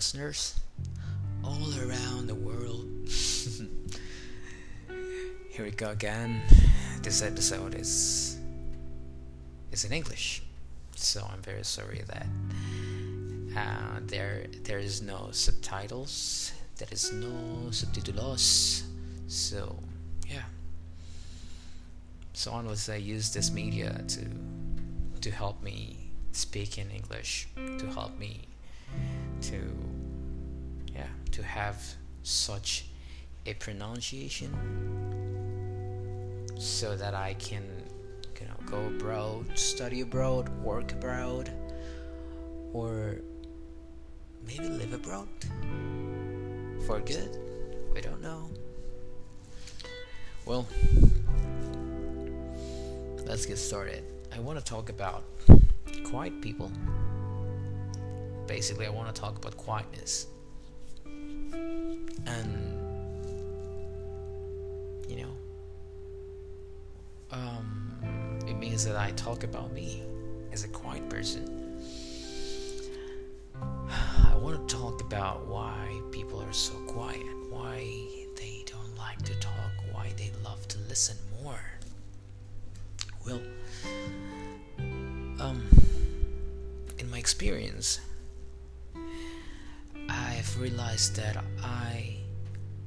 listeners all around the world. Here we go again. This episode is is in English, so I'm very sorry that uh, there there is no subtitles. There is no subtitles. So yeah. So unless I use this media to to help me speak in English, to help me to yeah to have such a pronunciation so that I can you know go abroad, study abroad, work abroad, or maybe live abroad for good. We don't know. Well, let's get started. I want to talk about quiet people. Basically, I want to talk about quietness. And, you know, um, it means that I talk about me as a quiet person. I want to talk about why people are so quiet, why they don't like to talk, why they love to listen more. Well, um, in my experience, I've realized that I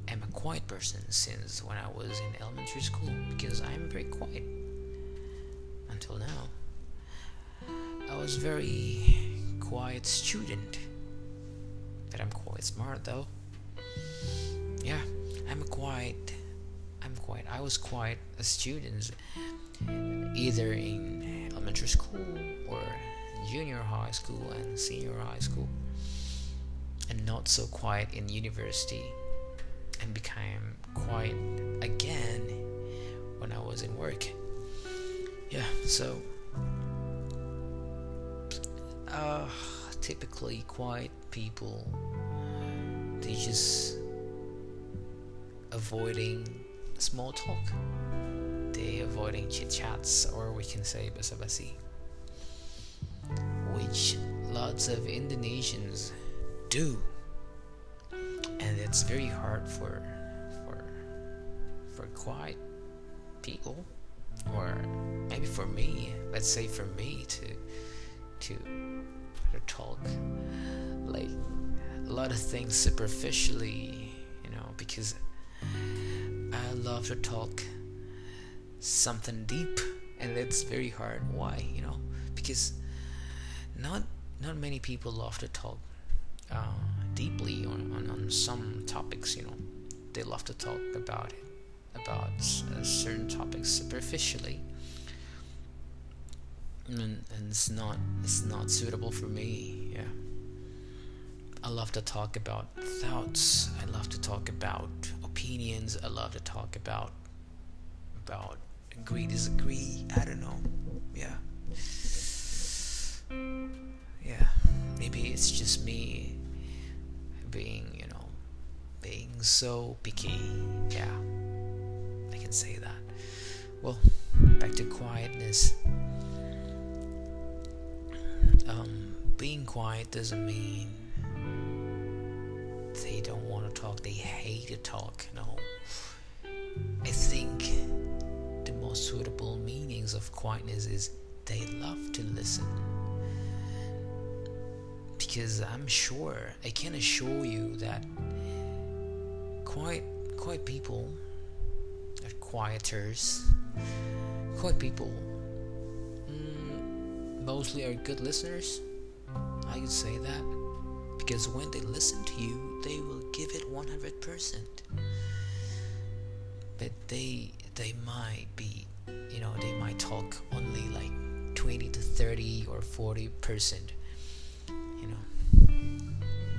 am a quiet person since when I was in elementary school because I'm very quiet until now. I was very quiet student. But I'm quite smart though. Yeah, I'm a quiet I'm quiet. I was quiet a student either in elementary school or junior high school and senior high school and not so quiet in university and became quiet again when I was in work. Yeah, so uh, typically quiet people they just avoiding small talk. They avoiding chit chats or we can say basa basi. Which lots of Indonesians do. And it's very hard for for for quiet people or maybe for me, let's say for me to to to talk like a lot of things superficially, you know, because I love to talk something deep and it's very hard. Why? You know, because not not many people love to talk uh, deeply on, on, on some topics, you know. They love to talk about it, about uh, certain topics superficially. And, and it's not it's not suitable for me yeah. I love to talk about thoughts. I love to talk about opinions. I love to talk about about agree disagree. I don't know yeah. Yeah maybe it's just me being you know being so picky. Yeah i can say that. Well back to quietness. Um, being quiet doesn't mean they don't want to talk they hate to talk no i think the most suitable meanings of quietness is they love to listen because i'm sure i can assure you that quiet quiet people are quieters quiet people mm, mostly are good listeners. I could say that because when they listen to you they will give it 100% but they they might be you know they might talk only like 20 to 30 or 40 percent you know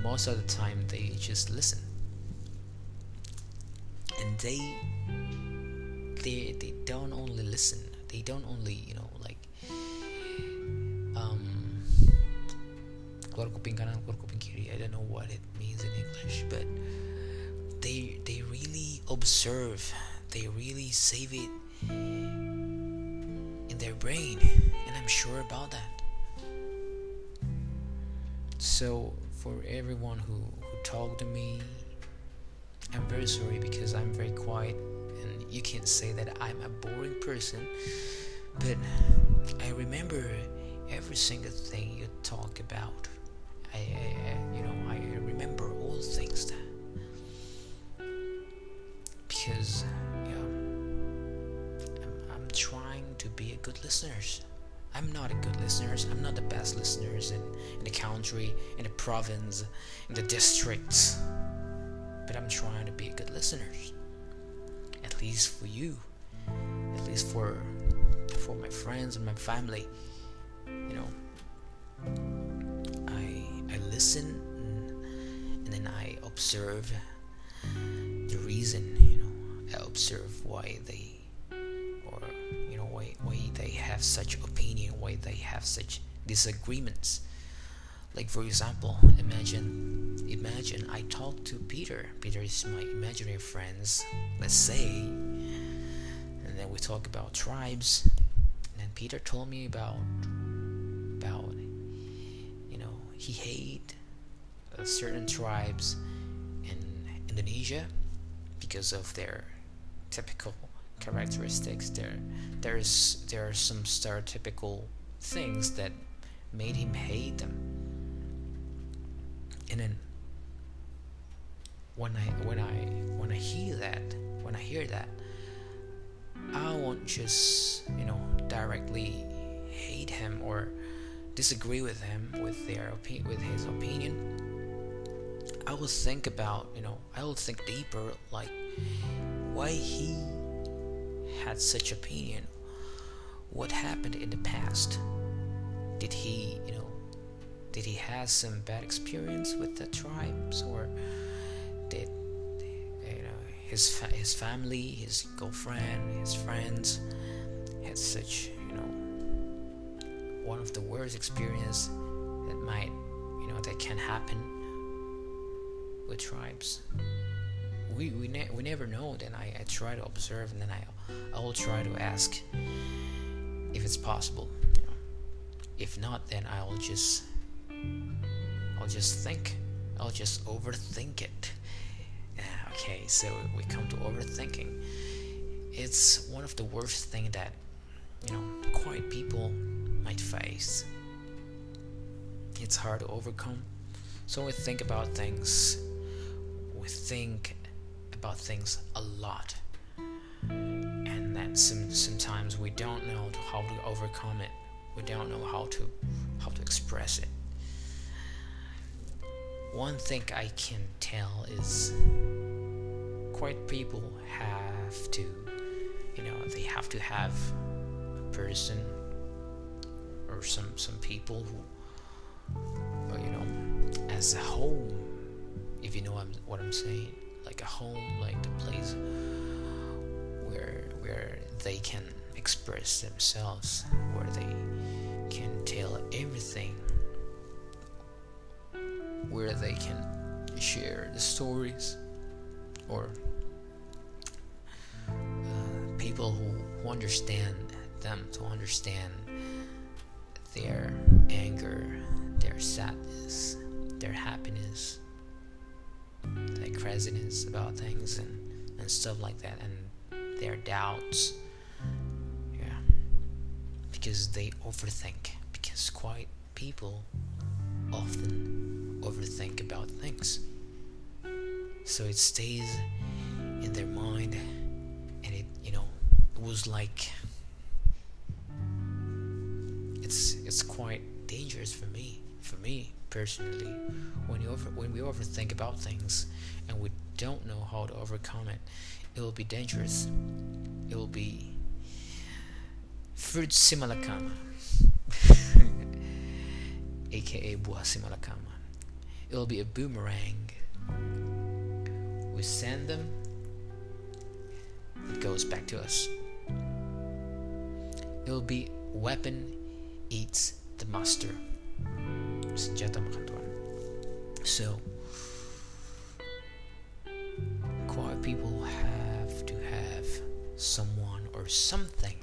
most of the time they just listen. And they they they don't only listen. They don't only you know like um keluar kuping kanan keluar kuping kiri I don't know what it means in English but they they really observe. They really save it in their brain. And I'm sure about that so for everyone who, who talked to me. I'm very sorry because I'm very quiet and you can't say that I'm a boring person, but I remember every single thing you talk about. I, I, you know, I remember all things that because yeah, I'm, I'm trying to be a good listener. I'm not a good listener. I'm not the best listeners in, in the country, in the province, in the districts. But I'm trying to be a good listener. At least for you. At least for for my friends and my family. You know. I I listen and, and then I observe the reason, you know. I observe why they why why they have such opinion, why they have such disagreements. Like for example, imagine imagine I talk to Peter. Peter is my imaginary friends, let's say, and then we talk about tribes. And Peter told me about about you know he hate uh, certain tribes in Indonesia because of their typical characteristics. There, there's there are some stereotypical things that made him hate them. And then when I when I when I hear that, when I hear that, I won't just you know directly hate him or disagree with him with their opi- with his opinion. I will think about you know I will think deeper like why he had such opinion? What happened in the past? Did he, you know, did he have some bad experience with the tribes, or did you know his fa- his family, his girlfriend, his friends had such, you know, one of the worst experience that might, you know, that can happen with tribes? we we, ne- we never know. Then I, I try to observe, and then I I will try to ask if it's possible. If not, then I will just I'll just think. I'll just overthink it. Ah, okay, so we come to overthinking. It's one of the worst thing that you know quiet people might face. It's hard to overcome. So we think about things. We think about things a lot. Some, sometimes we don't know how to overcome it. We don't know how to how to express it. One thing I can tell is quite people have to you know they have to have a person or some some people who you know as a home if you know what I'm saying like a home, like the place where where they can express themselves, where they can tell everything, where they can share the stories, or uh, people who, understand them to understand their anger, their sadness, their happiness their craziness about things and, and stuff like that and their doubts because they overthink because quiet people often overthink about things. So it stays in their mind and it you know it was like it's it's quite dangerous for me for me personally. When you over when we overthink about things and we don't know how to overcome it it will be dangerous. It will be fruit simalakama aka buah simalakama it will be a boomerang. We send them. It goes back to us. It will be weapon eats the master. So quiet people have to have someone or something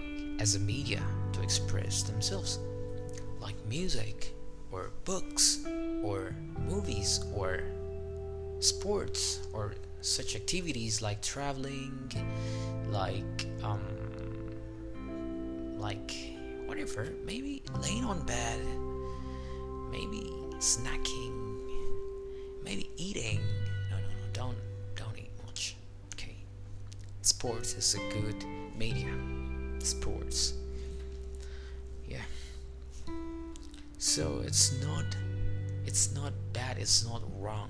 as a media to express themselves like music or books or movies or sports or such activities like traveling like um like whatever maybe laying on bed maybe snacking maybe eating. No no no don't don't eat much. Okay. Sports is a good media sports yeah so it's not it's not bad it's not wrong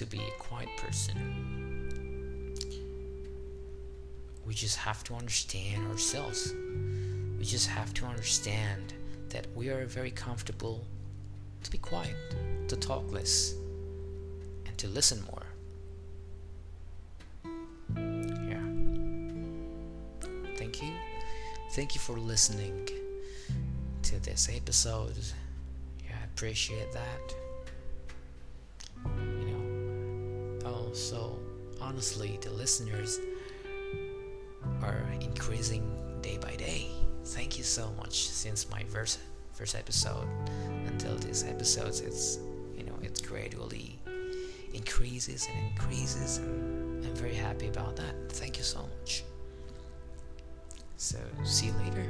to be a quiet person. We just have to understand ourselves. We just have to understand that we are very comfortable to be quiet, to talk less, and to listen more. Thank you for listening to this episode. Yeah, I appreciate that. You know, oh, so honestly, the listeners are increasing day by day. Thank you so much since my first first episode until this episode. It's you know it gradually increases and increases, and I'm very happy about that. Thank you so much. So see you later.